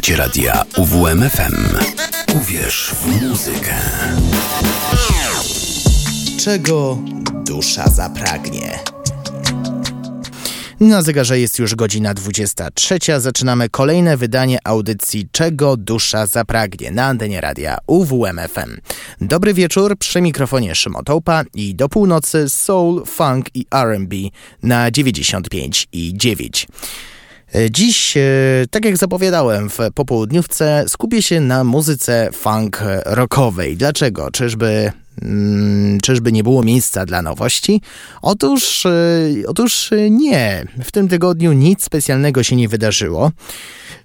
Słuchacie radia UWMFM. Uwierz w muzykę. Czego dusza zapragnie? Na zegarze jest już godzina 23. Zaczynamy kolejne wydanie audycji Czego dusza zapragnie na antenie radia UWMFM. Dobry wieczór, przy mikrofonie Szymon Tołpa i do północy soul, funk i R&B na 95 i 9. Dziś, e, tak jak zapowiadałem w popołudniówce, skupię się na muzyce funk rockowej. Dlaczego? Czyżby Mm, czyżby nie było miejsca dla nowości? Otóż, e, otóż nie. W tym tygodniu nic specjalnego się nie wydarzyło.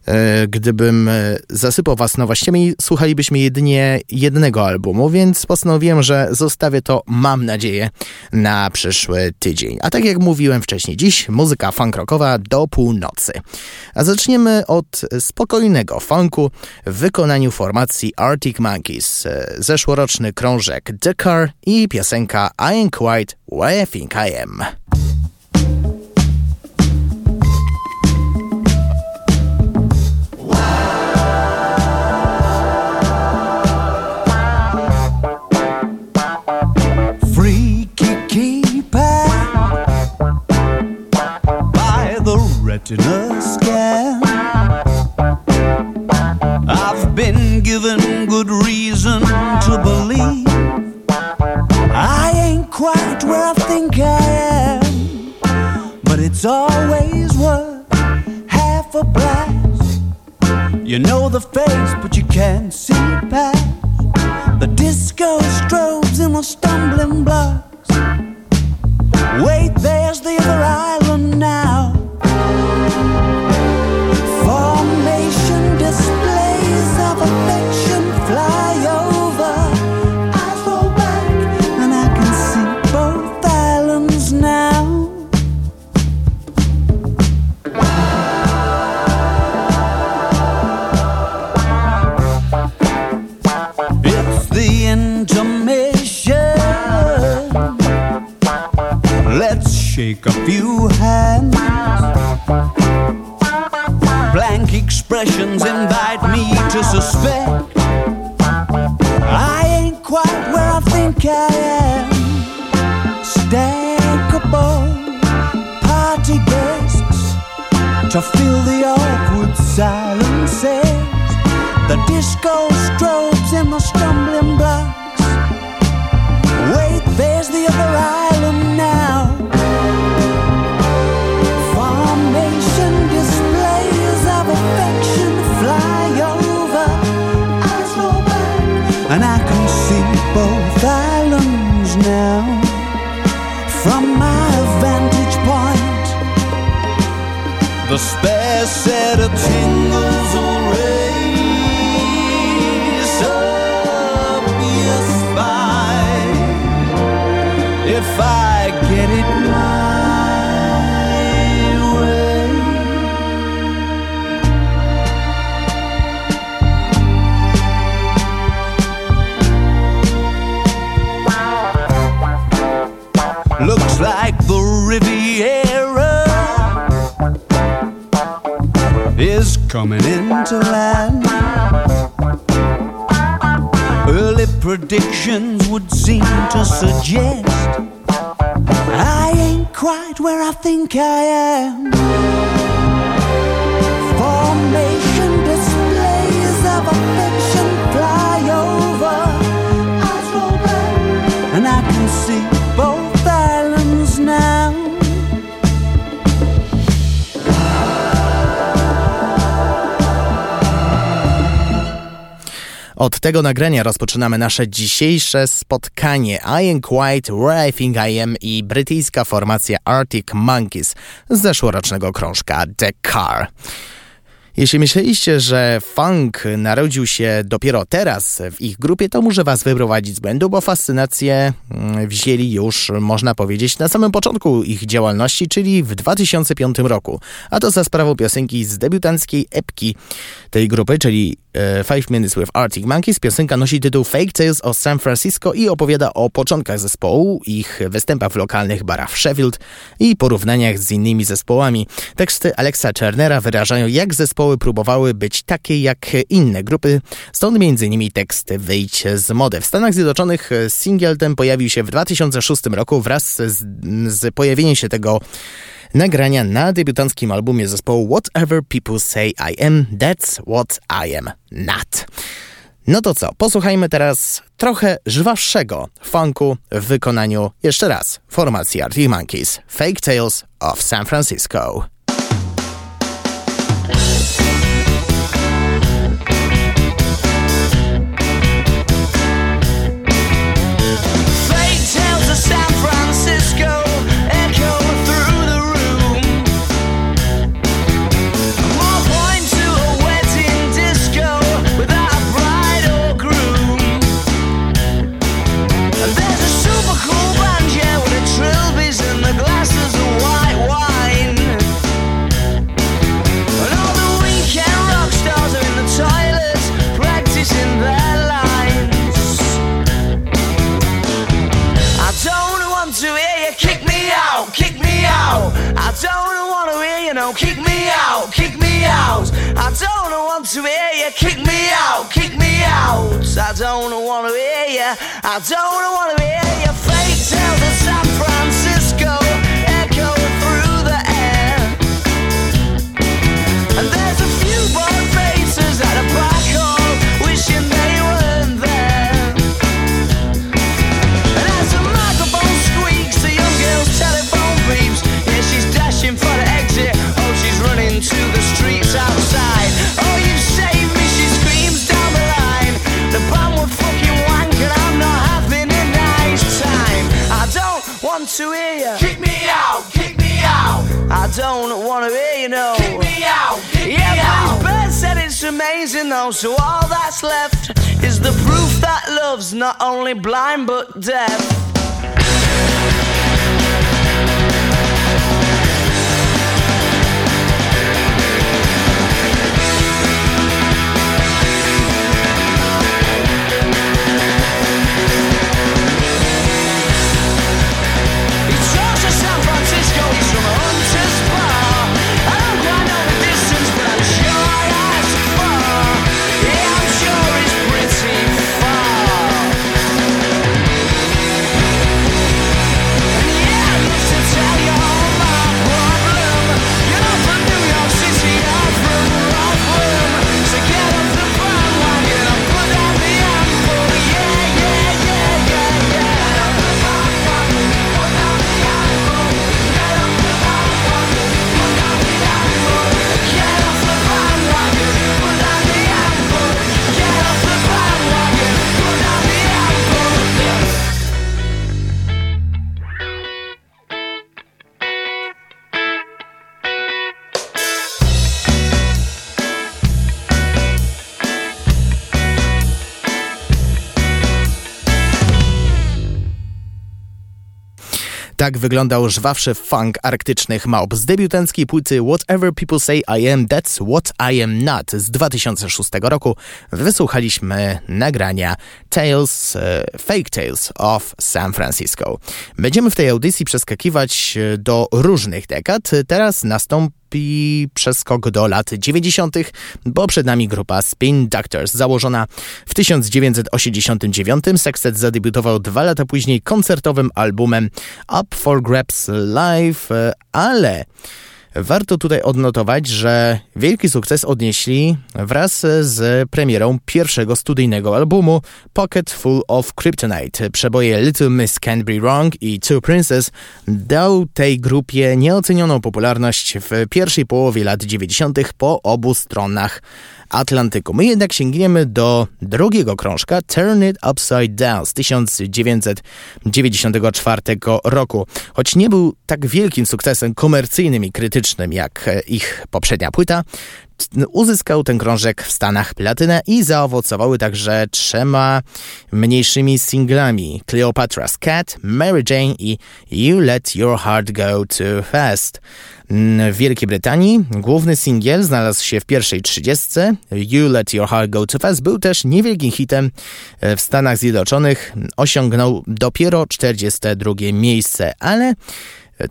E, gdybym e, zasypał was nowościami, słuchalibyśmy jedynie jednego albumu, więc postanowiłem, że zostawię to, mam nadzieję, na przyszły tydzień. A tak jak mówiłem wcześniej, dziś muzyka funk rockowa do północy. A zaczniemy od spokojnego funku w wykonaniu formacji Arctic Monkeys. E, zeszłoroczny krążek The Car i piosenka I Ain't Quite Where I Think I Am. Retina scan. I've been given good reason to believe I ain't quite where I think I am, but it's always worth half a blast. You know the face, but you can't see past the disco strobes and the stumbling blocks. Coming. Early predictions would seem to suggest I ain't quite where I think I am. Formation displays of affection Od tego nagrania rozpoczynamy nasze dzisiejsze spotkanie. I am quite where I think I am i brytyjska formacja Arctic Monkeys z zeszłorocznego krążka The Car. Jeśli myśleliście, że funk narodził się dopiero teraz w ich grupie, to muszę was wyprowadzić z błędu, bo fascynację mm, wzięli już, można powiedzieć, na samym początku ich działalności, czyli w 2005 roku. A to za sprawą piosenki z debiutanckiej epki tej grupy, czyli e, Five Minutes with Arctic Monkeys. Piosenka nosi tytuł Fake Tales of San Francisco i opowiada o początkach zespołu, ich występach w lokalnych barach w Sheffield i porównaniach z innymi zespołami. Teksty Alexa Turnera wyrażają, jak zespoł zespoły próbowały być takie jak inne grupy, stąd m.in. tekst Wyjdź z mody. W Stanach Zjednoczonych singiel ten pojawił się w 2006 roku wraz z, z pojawieniem się tego nagrania na debiutanckim albumie zespołu Whatever People Say I Am, That's What I Am Not. No to co, posłuchajmy teraz trochę żwawszego funku w wykonaniu, jeszcze raz, formacji Arctic Monkeys, Fake Tales of San Francisco. So all that's left is the proof that love's not only blind but deaf. Tak wyglądał żwawszy funk arktycznych małp z debiutanckiej płyty Whatever People Say I Am, That's What I Am Not z 2006 roku. Wysłuchaliśmy nagrania Tales, e, Fake Tales of San Francisco. Będziemy w tej audycji przeskakiwać e, do różnych dekad. Teraz nastąpi i przeskok do lat 90., bo przed nami grupa Spin Doctors, założona w 1989. Sextet zadebiutował dwa lata później koncertowym albumem Up for Grabs Live, ale Warto tutaj odnotować, że wielki sukces odnieśli wraz z premierą pierwszego studyjnego albumu Pocket Full of Kryptonite. Przeboje Little Miss Can Be Wrong i Two Princess dał tej grupie nieocenioną popularność w pierwszej połowie lat 90. po obu stronach Atlantyku. My jednak sięgniemy do drugiego krążka Turn It Upside Down z 1994 roku. Choć nie był tak wielkim sukcesem komercyjnym i krytycznym jak ich poprzednia płyta, uzyskał ten krążek w Stanach platynę i zaowocowały także trzema mniejszymi singlami Cleopatra's Cat, Mary Jane i You Let Your Heart Go Too Fast. W Wielkiej Brytanii główny singiel znalazł się w pierwszej trzydziestce. You Let Your Heart Go Too Fast był też niewielkim hitem w Stanach Zjednoczonych. Osiągnął dopiero 42 miejsce, ale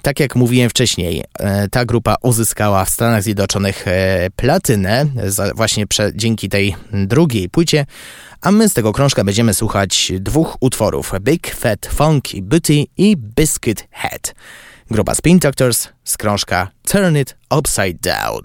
Tak jak mówiłem wcześniej, e, ta grupa uzyskała w Stanach Zjednoczonych e, platynę właśnie dzięki tej drugiej płycie, a my z tego krążka będziemy słuchać dwóch utworów: Big Fat Funky Booty i Biscuit Head. Grupa Spin Doctors z krążka Turn It Upside Down.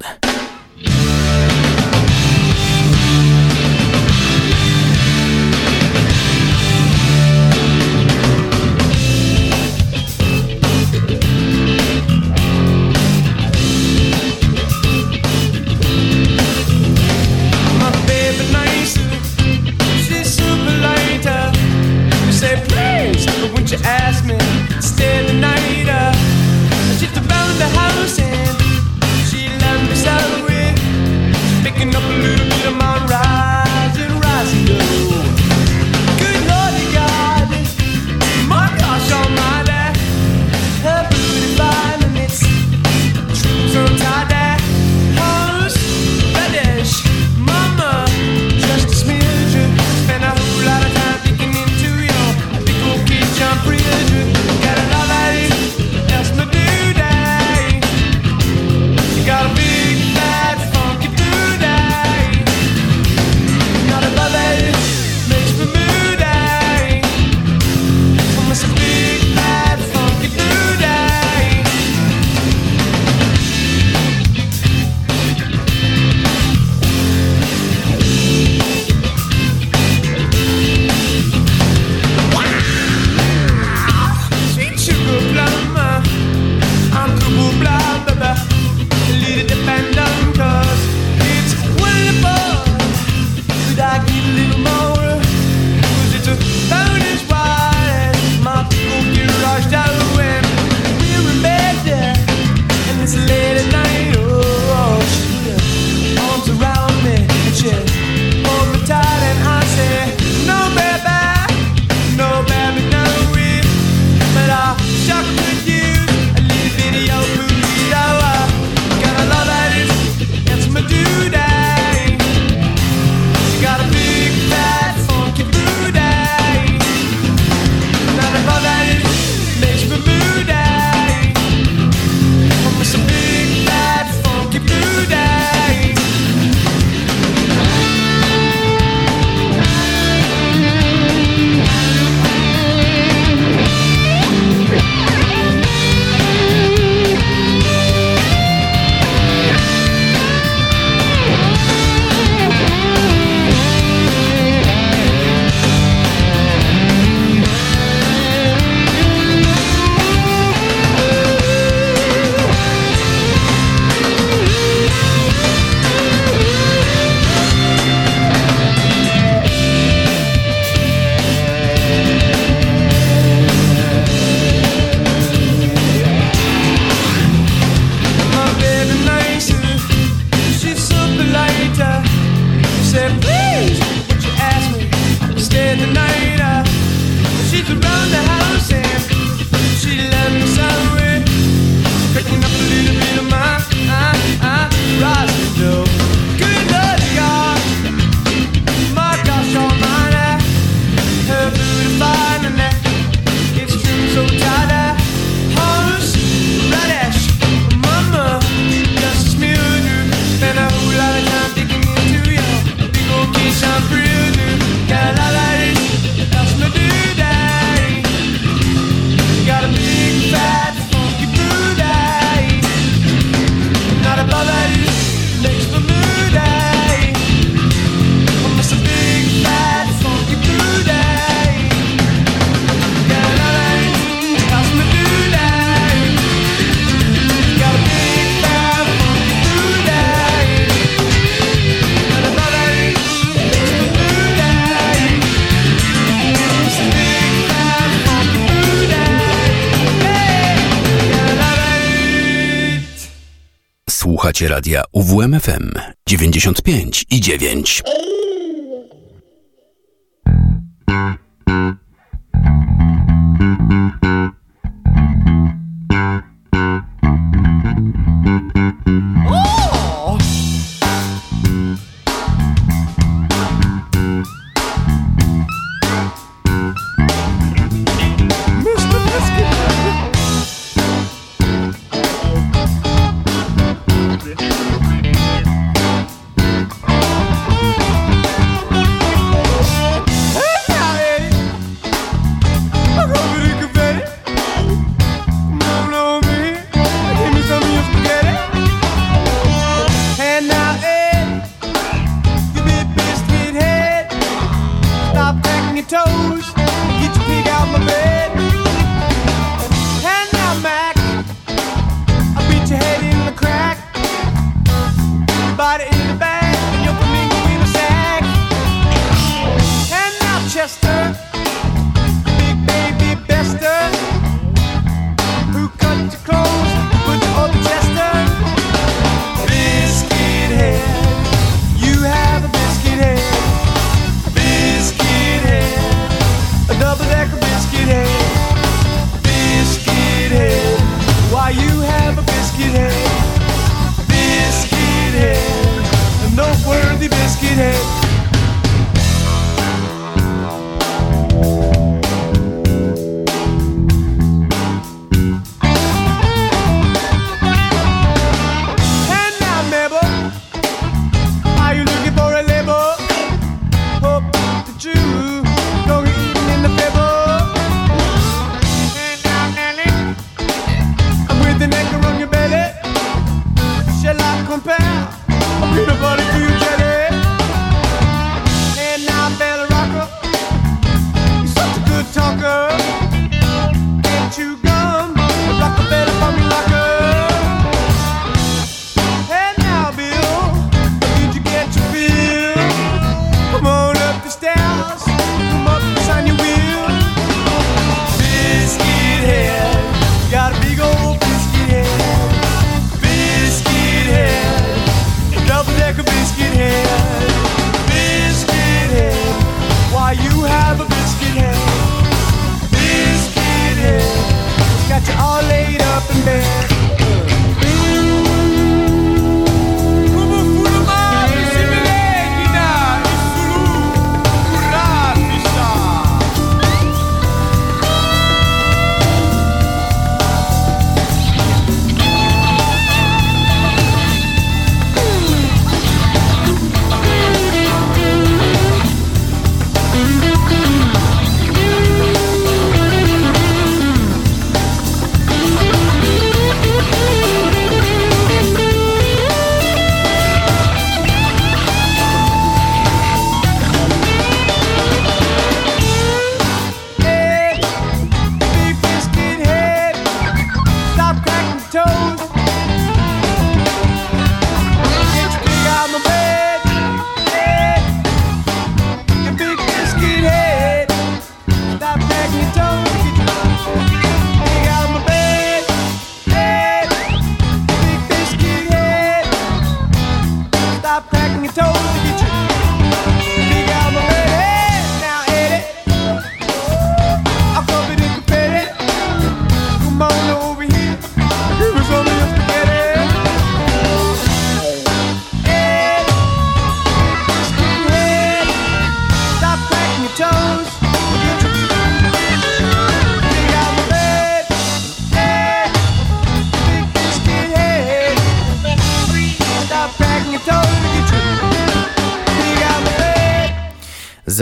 I 9.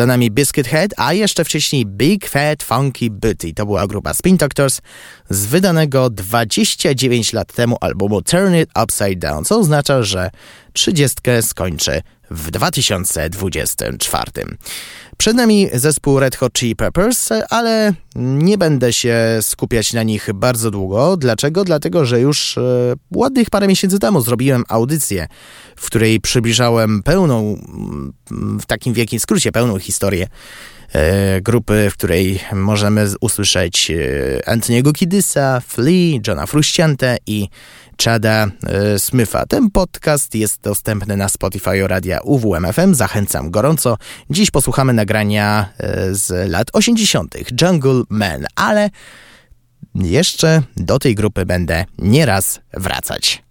nami Biscuit Head, a jeszcze wcześniej Big Fat Funky Booty. To była grupa Spin Doctors z wydanego 29 lat temu albumu Turn It Upside Down, co oznacza, że 30 skończy w 2024. Przed nami zespół Red Hot Chili Peppers, ale nie będę się skupiać na nich bardzo długo. Dlaczego? Dlatego, że już e, ładnych parę miesięcy temu zrobiłem audycję, w której przybliżałem pełną, w takim wielkim skrócie, pełną historię e, grupy, w której możemy usłyszeć e, Antoniego Kidysa, Flea, Johna Frusciante i Chada e, Smitha. Ten podcast jest dostępny na Spotify radia UWMFM. Zachęcam gorąco. Dziś posłuchamy nagrania e, z lat 80. Jungle Man, ale jeszcze do tej grupy będę nieraz wracać.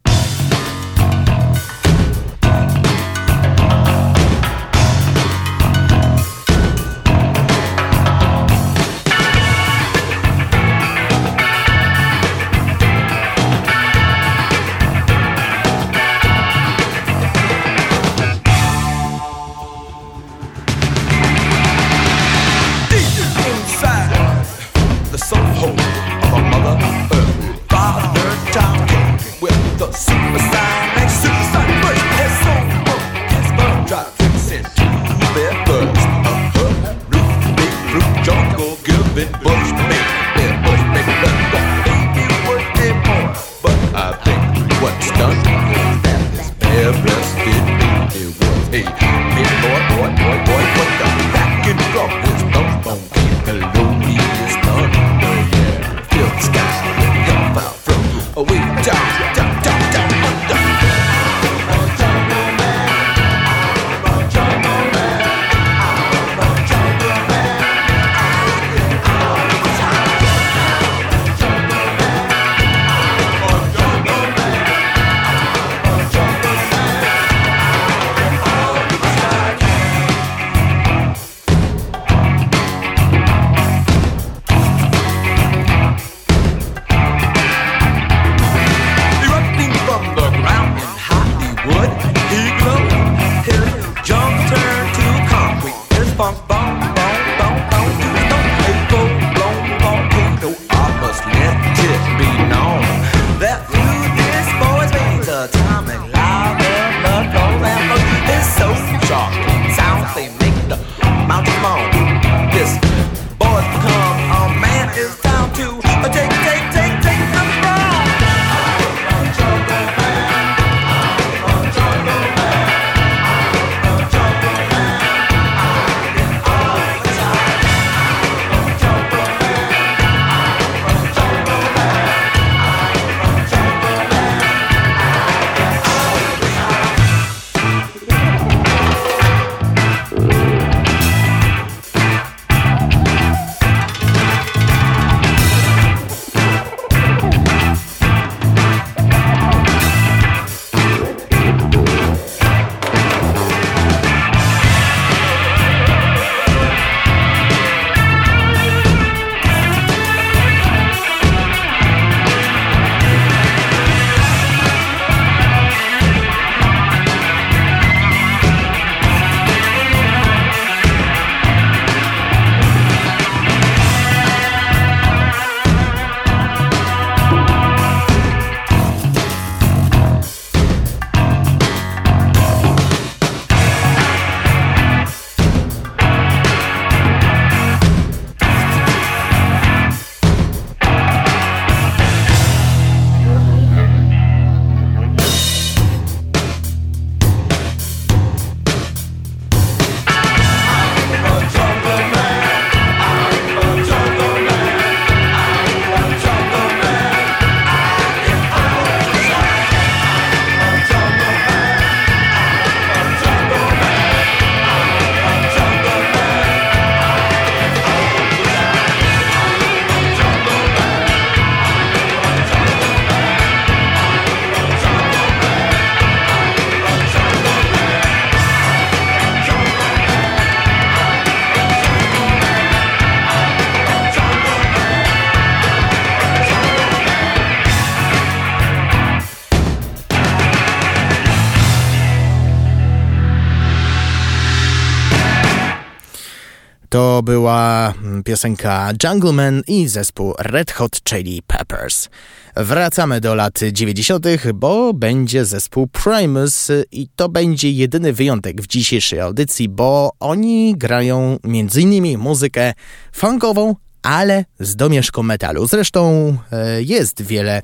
Była mm, piosenka Jungleman i zespół Red Hot Chili Peppers. Wracamy do lat 90., bo będzie zespół Primus i to będzie jedyny wyjątek w dzisiejszej audycji, bo oni grają m.in. muzykę funkową, ale z domieszką metalu. Zresztą e, jest wiele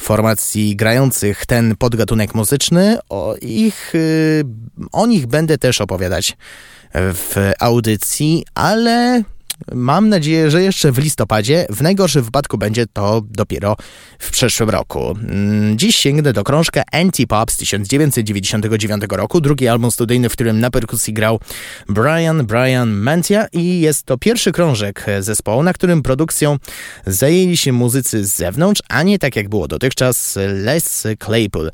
formacji grających ten podgatunek muzyczny. O, ich, y, o nich będę też opowiadać w audycji, ale Mam nadzieję, że jeszcze w listopadzie. W najgorszym wypadku będzie to dopiero w przyszłym roku. Mm, dziś sięgnę do krążka Anti-Pop z 1999 roku, drugi album studyjny, w którym na perkusji grał Brian Brian Mantia i jest to pierwszy krążek zespołu, na którym produkcją zajęli się muzycy z zewnątrz, a nie tak jak było dotychczas Les Claypool.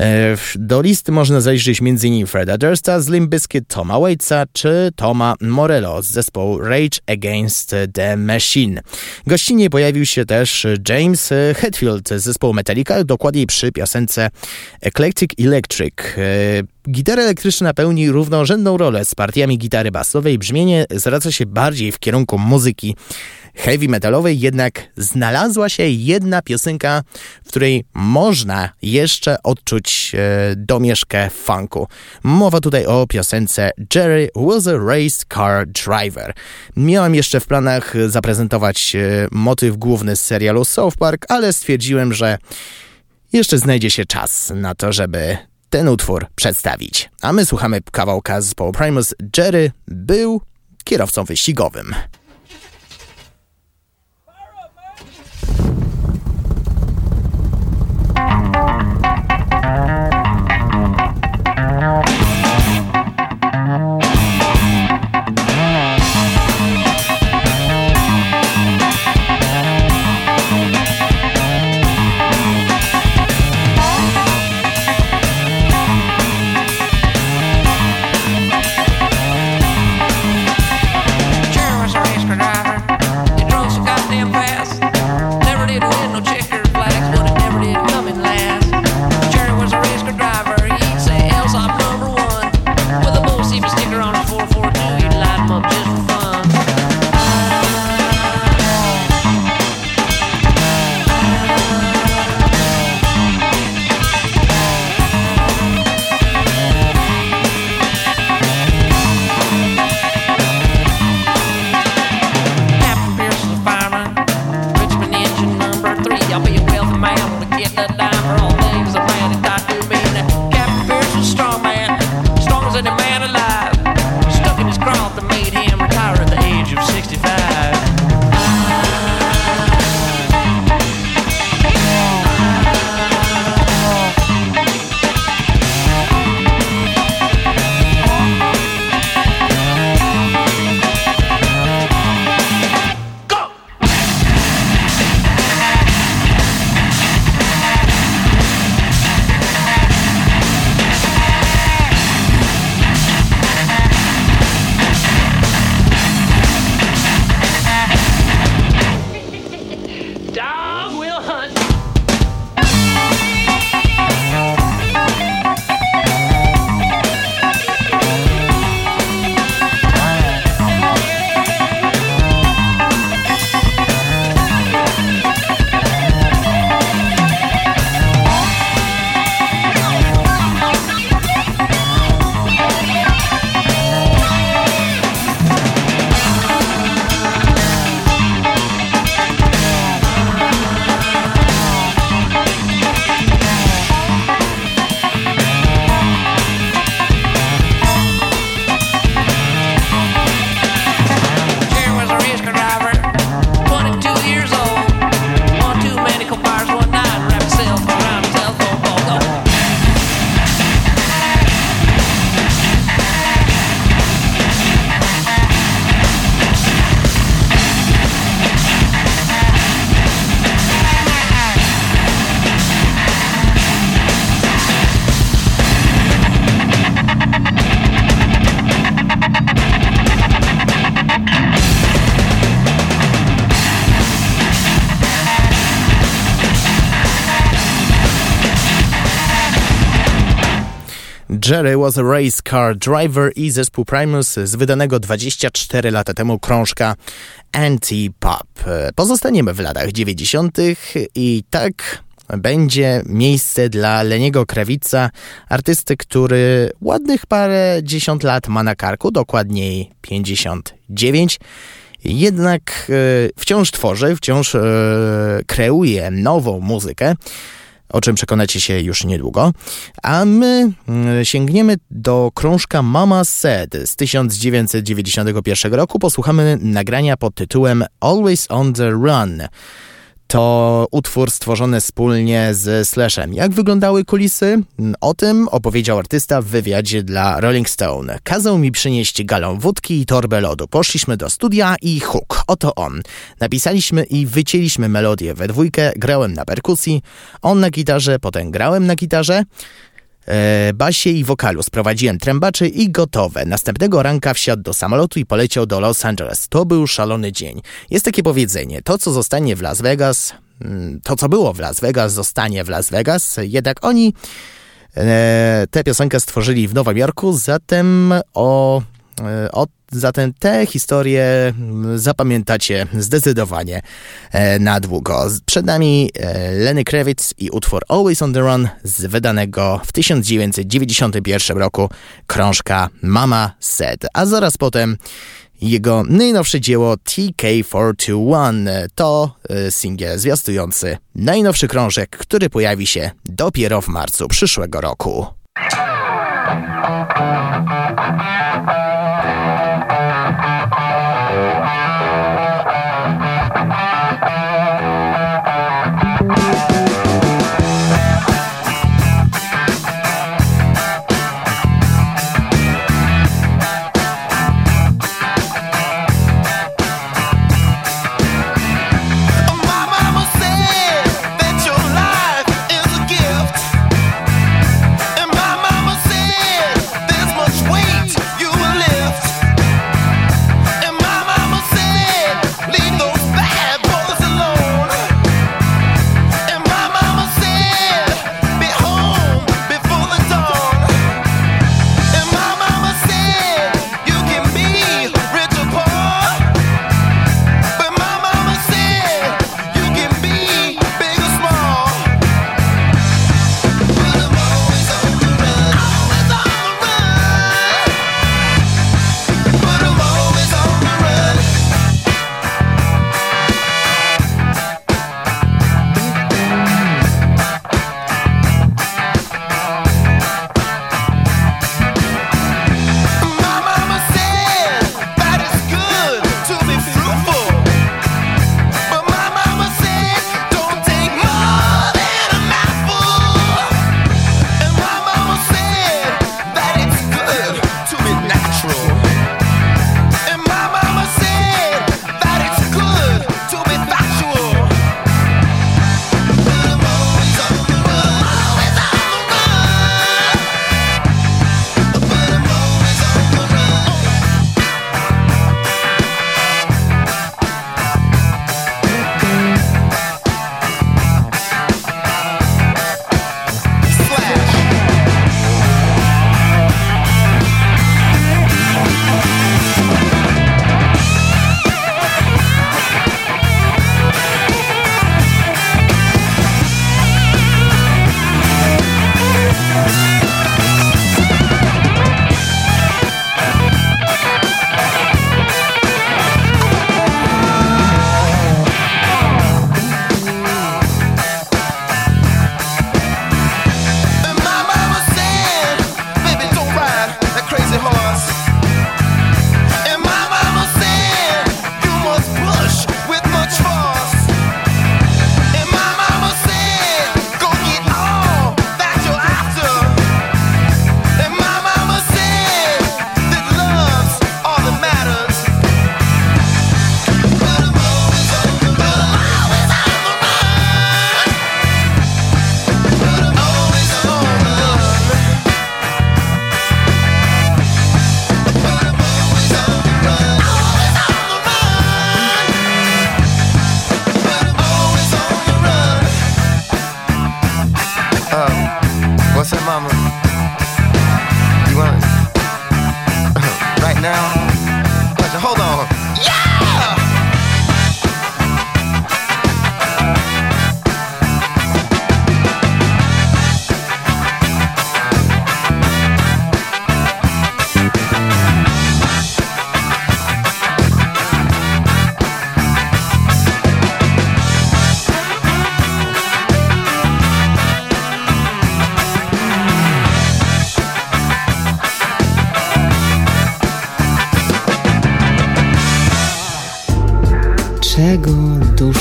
E, do listy można zajrzeć m.in. Freda Dursta, Slim Biscuit, Toma Waitsa czy Toma Morello z zespołu Rage Against Against the Machine. Gościnie pojawił się też James Hetfield z zespołu Metallica, dokładniej przy piosence Eclectic Electric. Gitara elektryczna pełni równorzędną rolę z partiami gitary basowej. Brzmienie zwraca się bardziej w kierunku muzyki heavy metalowej, jednak znalazła się jedna piosenka, w której można jeszcze odczuć e, domieszkę funku. Mowa tutaj o piosence Jerry was a race car driver. Miałem jeszcze w planach zaprezentować e, motyw główny z serialu South Park, ale stwierdziłem, że jeszcze znajdzie się czas na to, żeby ten utwór przedstawić. A my słuchamy kawałka z Paul Primus. Jerry był kierowcą wyścigowym. Jerry was a race car driver i zespół Primus z wydanego 24 lata temu krążka Anti-Pop. Pozostaniemy w latach 90. i tak będzie miejsce dla Leniego Krawica, artysty, który ładnych parę dziesiąt lat ma na karku, dokładniej 59. Jednak e, wciąż tworzy, wciąż e, kreuje nową muzykę o czym przekonacie się już niedługo. A my mm, sięgniemy do krążka Mama Said z 1991 roku. Posłuchamy nagrania pod tytułem Always on the Run. To utwór stworzony wspólnie z Slashem. Jak wyglądały kulisy? O tym opowiedział artysta w wywiadzie dla Rolling Stone. Kazał mi przynieść galon wódki i torbę lodu. Poszliśmy do studia i huk. Oto on. Napisaliśmy i wycięliśmy melodię we dwójkę, grałem na perkusji, on na gitarze, potem grałem na gitarze basie i wokalu. Sprowadziłem trębaczy i gotowe. Następnego ranka wsiadł do samolotu i poleciał do Los Angeles. To był szalony dzień. Jest takie powiedzenie, to co zostanie w Las Vegas, mm, to co było w Las Vegas zostanie w Las Vegas, jednak oni e, tę piosenkę stworzyli w Nowym Jorku, zatem e, o Zatem te historie mm, zapamiętacie zdecydowanie e, na długo. Przed nami e, Lenny Kravitz i utwór Always on the Run z wydanego w 1991 roku krążka Mama Said, a zaraz potem jego najnowsze dzieło TK421 to e, singiel zwiastujący najnowszy krążek, który pojawi się dopiero w marcu przyszłego roku.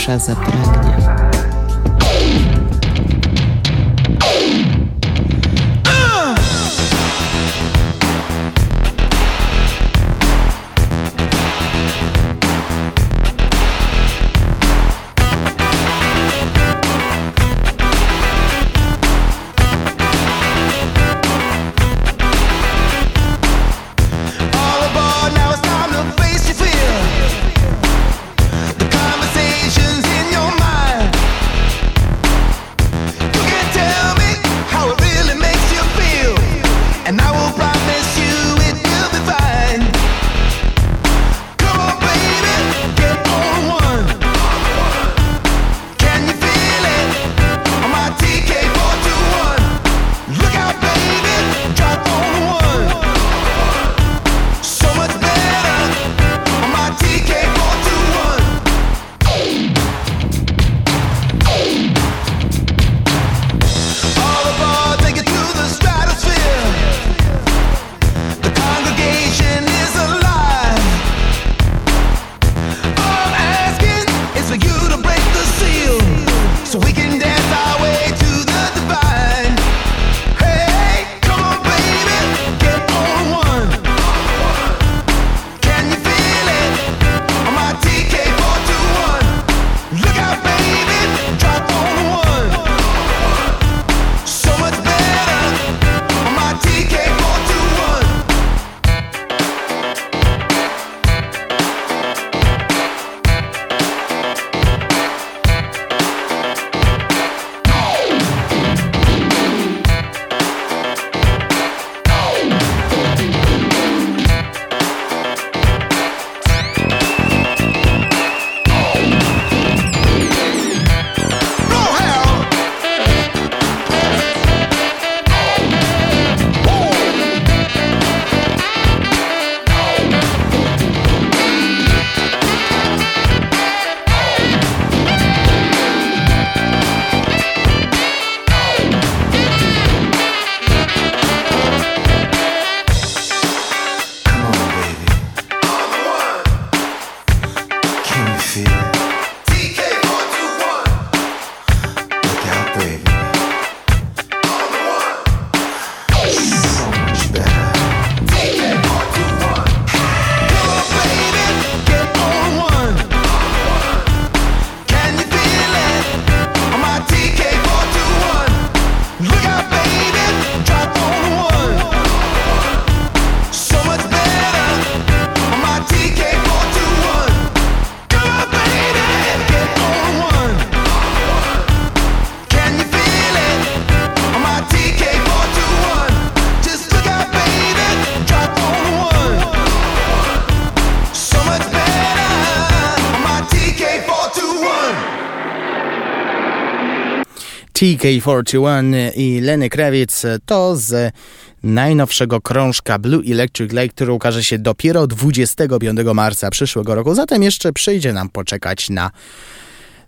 Dusza zapragnie. TK41 i Lenny Krawiec to z najnowszego krążka Blue Electric Lake, który ukaże się dopiero 25 marca przyszłego roku. Zatem jeszcze przyjdzie nam poczekać na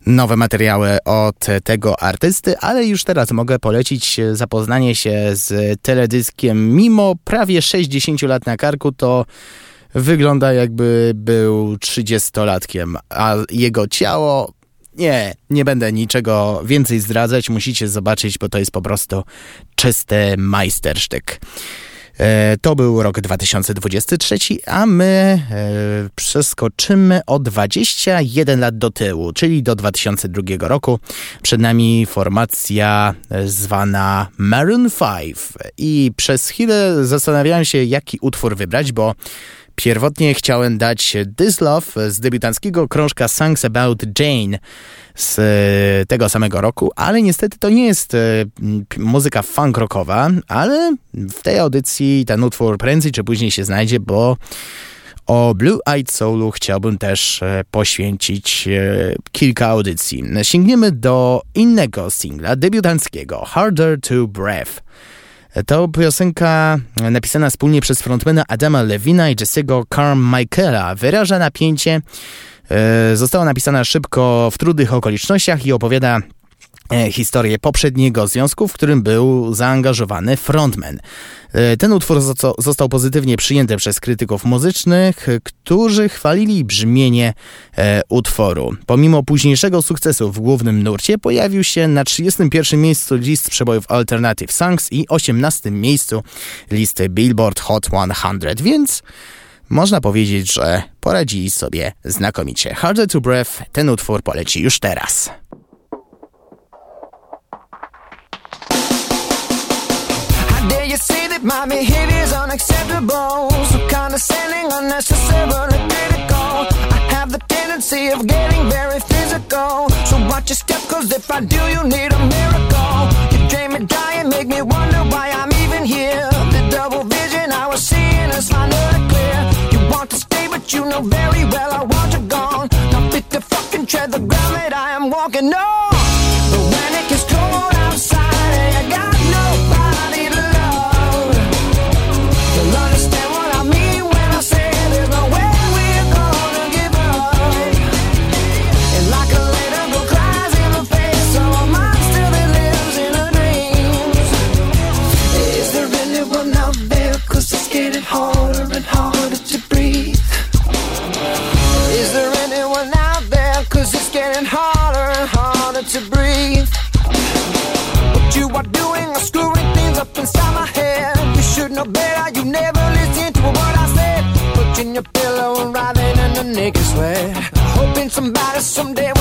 nowe materiały od tego artysty, ale już teraz mogę polecić zapoznanie się z teledyskiem. Mimo prawie 60 lat na karku, to wygląda jakby był 30-latkiem, a jego ciało nie, nie będę niczego więcej zdradzać, musicie zobaczyć, bo to jest po prostu czysty majstersztyk. E, to był rok 2023, a my e, przeskoczymy o 21 lat do tyłu, czyli do 2002 roku. Przed nami formacja e, zwana Maroon 5 i przez chwilę zastanawiałem się, jaki utwór wybrać, bo Pierwotnie chciałem dać This Love z debiutanckiego krążka Songs About Jane z e, tego samego roku, ale niestety to nie jest e, muzyka funk rockowa, ale w tej audycji ten utwór prędzej czy później się znajdzie, bo o Blue Eyed Soulu chciałbym też e, poświęcić kilka audycji. Sięgniemy do innego singla debiutanckiego Harder to Breath. To piosenka napisana wspólnie przez frontmana Adama Levina i Jesse'ego Carmichaela wyraża napięcie. E, została napisana szybko w trudnych okolicznościach i opowiada historię poprzedniego związku, w którym był zaangażowany frontman. E, ten utwór został pozytywnie przyjęty przez krytyków muzycznych, którzy chwalili brzmienie e, utworu. Pomimo późniejszego sukcesu w głównym nurcie pojawił się na 31 miejscu list przebojów Alternative Songs i 18 miejscu listy Billboard Hot 100, więc można powiedzieć, że poradzili sobie znakomicie. Harder to Breath ten utwór poleci już teraz. My behavior's unacceptable. So condescending, unnecessarily critical. I have the tendency of getting very physical. So watch your step, cause if I do, you need a miracle. You drain me dry and make me wonder why I'm even here. The double vision I was seeing is finally clear. You want to stay, but you know very well I want you gone. Now fit to fucking tread the ground that I am walking on. But when it to breathe. Is there anyone out there? Cause it's getting harder and harder to breathe. What you are doing is screwing things up inside my head. You should know better, you never listen to what I said. Putting your pillow and writhing in the naked sweat. Hoping somebody someday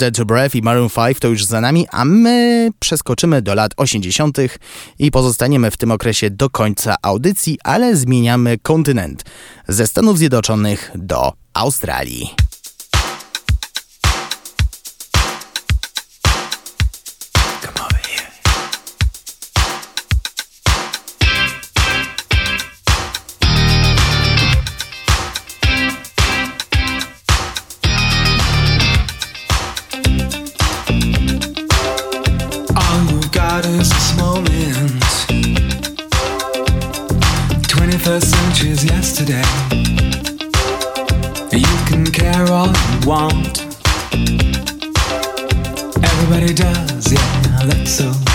Harder to Breath i Maroon 5 to już za nami, a my przeskoczymy do lat 80. i pozostaniemy w tym okresie do końca audycji, ale zmieniamy kontynent ze Stanów Zjednoczonych do Australii. Yesterday. You can care all you want. Everybody does, yeah, that's okay.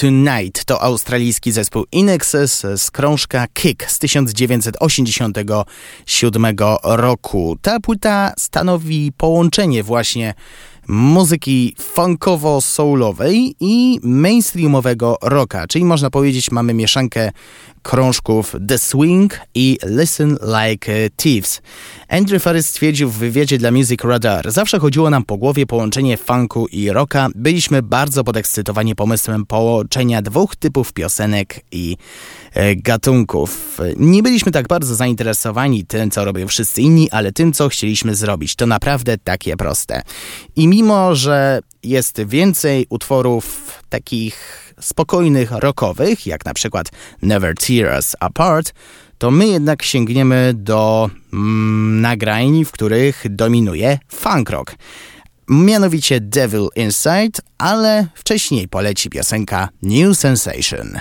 Tonight to australijski zespół Inexes z krążka Kick z 1987 roku. Ta płyta stanowi połączenie właśnie muzyki funkowo-soulowej i mainstreamowego rocka, czyli można powiedzieć mamy mieszankę krążków The Swing i Listen Like Thieves. Andrew Farris stwierdził w wywiadzie dla Music Radar, zawsze chodziło nam po głowie połączenie funku i rocka. Byliśmy bardzo podekscytowani pomysłem połączenia dwóch typów piosenek i e, gatunków. Nie byliśmy tak bardzo zainteresowani tym, co robią wszyscy inni, ale tym, co chcieliśmy zrobić. To naprawdę takie proste. I mimo, że jest więcej utworów takich spokojnych, rockowych, jak na przykład Never Tear Us Apart, to my jednak sięgniemy do mm, nagrań, w których dominuje funk rock. Mianowicie Devil Inside, ale wcześniej poleci piosenka New Sensation.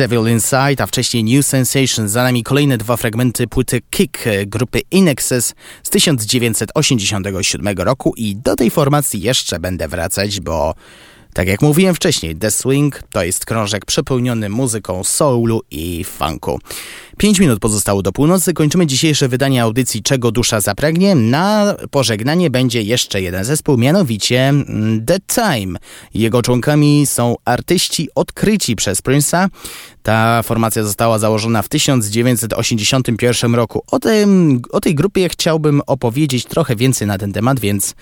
Devil Inside, a wcześniej New Sensation. Za nami kolejne dwa fragmenty płyty Kick grupy Inexes z 1987 roku i do tej formacji jeszcze będę wracać, bo tak jak mówiłem wcześniej, The Swing to jest krążek przepełniony muzyką soulu i funku. 5 minut pozostało do północy. Kończymy dzisiejsze wydanie audycji Czego dusza zapragnie. Na pożegnanie będzie jeszcze jeden zespół, mianowicie mm, The Time. Jego członkami są artyści odkryci przez Prince'a. Ta formacja została założona w 1981 roku. O, tym, o tej grupie chciałbym opowiedzieć trochę więcej na ten temat, więc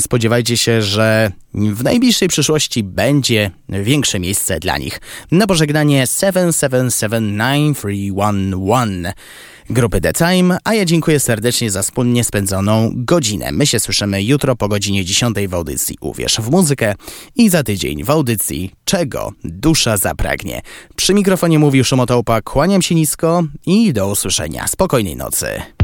spodziewajcie się, że w najbliższej przyszłości będzie większe miejsce dla nich. Na pożegnanie 777911 grupy The Time, a ja dziękuję serdecznie za wspólnie spędzoną godzinę. My się słyszymy jutro po godzinie 10 w audycji Uwierz w muzykę i za tydzień w audycji Czego dusza zapragnie. Przy mikrofonie mówił Szumotołpa, kłaniam się nisko i do usłyszenia. Spokojnej nocy.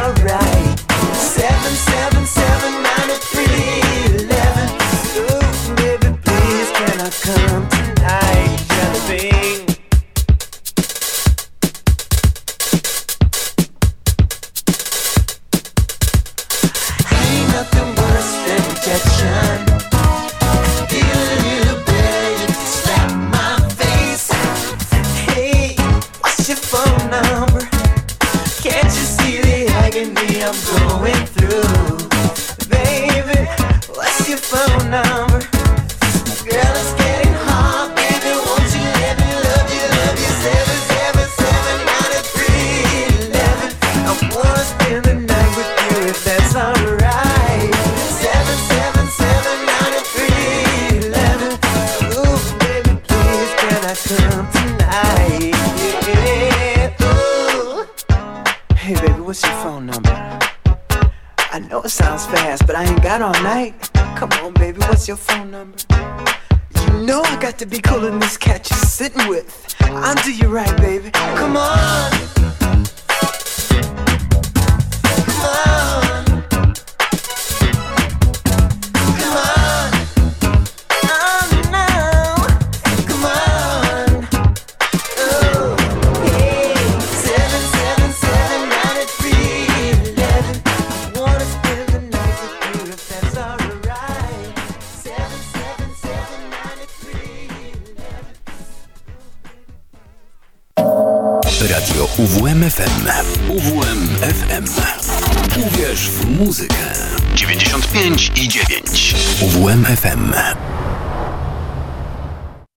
Uwierz